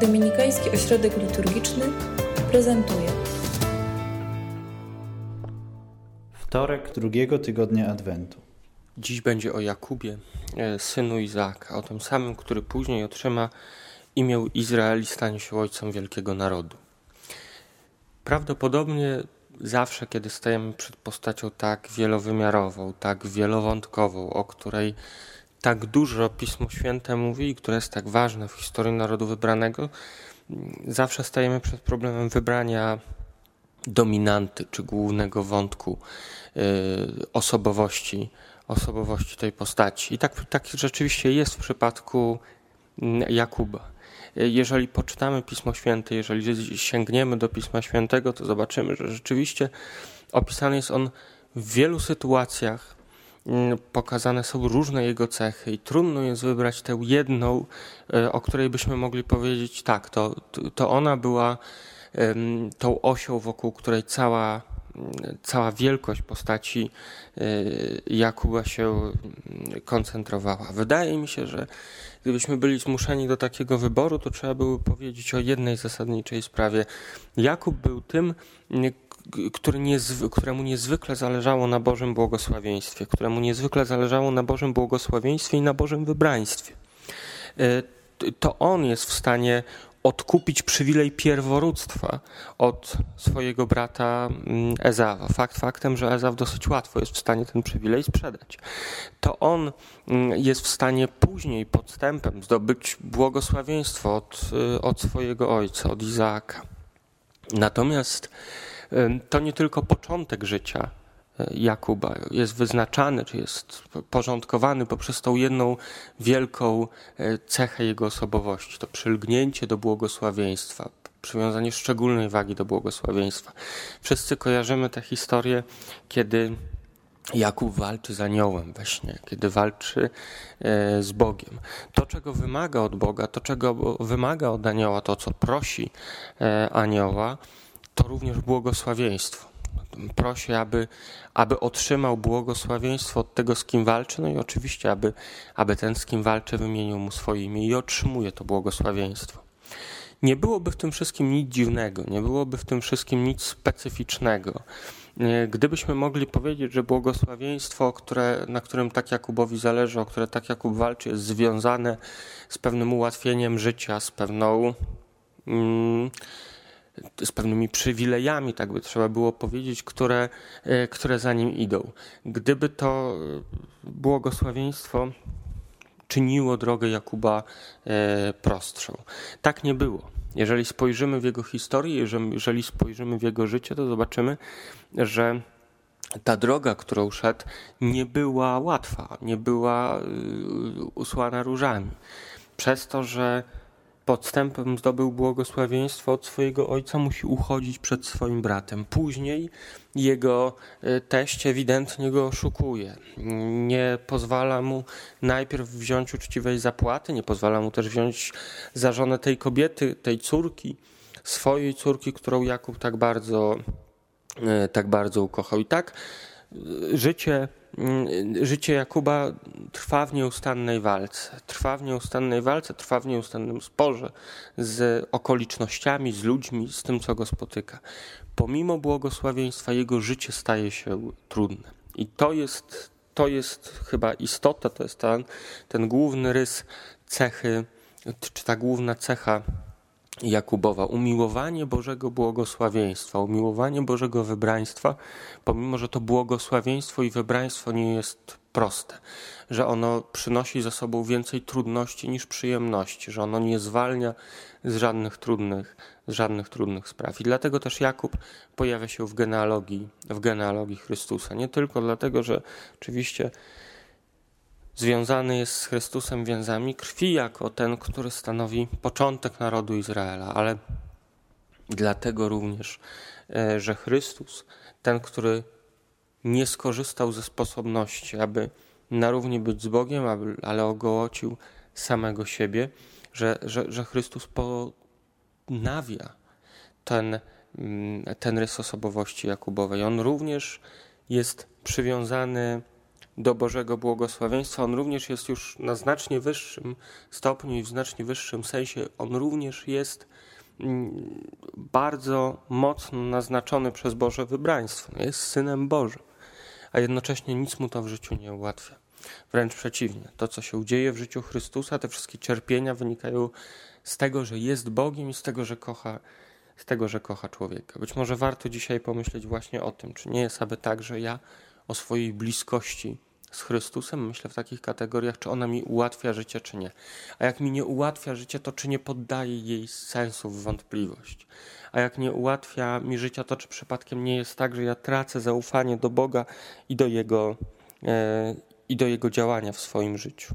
Dominikański Ośrodek Liturgiczny prezentuje Wtorek drugiego tygodnia Adwentu. Dziś będzie o Jakubie, e, synu Izaaka, o tym samym, który później otrzyma imię Izrael i stanie się ojcem wielkiego narodu. Prawdopodobnie zawsze, kiedy stajemy przed postacią tak wielowymiarową, tak wielowątkową, o której tak dużo Pismo Święte mówi i która jest tak ważna w historii narodu wybranego, zawsze stajemy przed problemem wybrania dominanty czy głównego wątku yy, osobowości, osobowości tej postaci. I tak, tak rzeczywiście jest w przypadku mm, Jakuba. Jeżeli poczytamy Pismo Święte, jeżeli sięgniemy do Pisma Świętego, to zobaczymy, że rzeczywiście opisany jest on w wielu sytuacjach pokazane są różne jego cechy i trudno jest wybrać tę jedną, e, o której byśmy mogli powiedzieć tak, to, to ona była tą osią, wokół której cała, mm, cała wielkość postaci e, Jakuba się mm, koncentrowała. Wydaje mi się, że gdybyśmy byli zmuszeni do takiego wyboru, to trzeba byłoby powiedzieć o jednej zasadniczej sprawie. Jakub był tym, który niezwy, któremu niezwykle zależało na Bożym błogosławieństwie, któremu niezwykle zależało na Bożym błogosławieństwie i na Bożym wybraństwie. E, to on jest w stanie odkupić przywilej pierworództwa od swojego brata mm, Ezawa. Fakt faktem, że Ezaw dosyć łatwo jest w stanie ten przywilej sprzedać. To on mm, jest w stanie później podstępem zdobyć błogosławieństwo od, y, od swojego ojca, od Izaaka. Natomiast to nie tylko początek życia e, Jakuba jest wyznaczany, czy jest porządkowany poprzez tą jedną wielką e, cechę jego osobowości, to przylgnięcie do błogosławieństwa, przywiązanie szczególnej wagi do błogosławieństwa. Wszyscy kojarzymy tę historię, kiedy Jakub walczy z aniołem we śnie, kiedy walczy e, z Bogiem. To, czego wymaga od Boga, to, czego wymaga od anioła, to, co prosi anioła, to również błogosławieństwo. Prosi, aby, aby otrzymał błogosławieństwo od tego, z kim walczy, no i oczywiście, aby, aby ten, z kim walczy, wymienił mu swoje imię i otrzymuje to błogosławieństwo. Nie byłoby w tym wszystkim nic dziwnego, nie byłoby w tym wszystkim nic specyficznego. Gdybyśmy mogli powiedzieć, że błogosławieństwo, które, na którym tak Jakubowi zależy, o które tak Jakub walczy, jest związane z pewnym ułatwieniem życia, z pewną. Mm, z pewnymi przywilejami, tak by trzeba było powiedzieć, które, e, które za nim idą. Gdyby to błogosławieństwo czyniło drogę Jakuba e, prostszą. Tak nie było. Jeżeli spojrzymy w jego historię, jeżeli spojrzymy w jego życie, to zobaczymy, że ta droga, którą szedł, nie była łatwa, nie była e, usłana różami. Przez to, że podstępem zdobył błogosławieństwo od swojego ojca, musi uchodzić przed swoim bratem. Później jego e, teść ewidentnie go oszukuje. Nie pozwala mu najpierw wziąć uczciwej zapłaty, nie pozwala mu też wziąć za żonę tej kobiety, tej córki, swojej córki, którą Jakub tak bardzo, e, tak bardzo ukochał. I tak e, życie życie Jakuba trwa w nieustannej walce. Trwa w nieustannej walce, trwa w nieustannym sporze z okolicznościami, z ludźmi, z tym, co go spotyka. Pomimo błogosławieństwa, jego życie staje się trudne. I to jest, to jest chyba istota, to jest ten, ten główny rys cechy, czy ta główna cecha Jakubowa. Umiłowanie Bożego błogosławieństwa, umiłowanie Bożego wybraństwa, pomimo że to błogosławieństwo i wybraństwo nie jest proste, że ono przynosi za sobą więcej trudności niż przyjemności, że ono nie zwalnia z żadnych trudnych, z żadnych trudnych spraw. I dlatego też Jakub pojawia się w genealogii, w genealogii Chrystusa. Nie tylko dlatego, że oczywiście związany jest z Chrystusem więzami krwi, jako ten, który stanowi początek narodu Izraela, ale dlatego również, e, że Chrystus, ten, który nie skorzystał ze sposobności, aby na równi być z Bogiem, ale ogołocił samego siebie, że, że, że Chrystus ponawia ten, mm, ten rys osobowości Jakubowej. On również jest przywiązany do Bożego błogosławieństwa, on również jest już na znacznie wyższym stopniu i w znacznie wyższym sensie, on również jest mm, bardzo mocno naznaczony przez Boże wybraństwo. Jest synem Bożym, a jednocześnie nic mu to w życiu nie ułatwia. Wręcz przeciwnie, to co się dzieje w życiu Chrystusa, te wszystkie cierpienia wynikają z tego, że jest Bogiem i z tego, że kocha, z tego, że kocha człowieka. Być może warto dzisiaj pomyśleć właśnie o tym, czy nie jest aby tak, że ja o swojej bliskości z Chrystusem myślę w takich kategoriach, czy ona mi ułatwia życie, czy nie. A jak mi nie ułatwia życie, to czy nie poddaje jej sensu w wątpliwość. A jak nie ułatwia mi życia, to czy przypadkiem nie jest tak, że ja tracę zaufanie do Boga i do Jego, e, i do Jego działania w swoim życiu.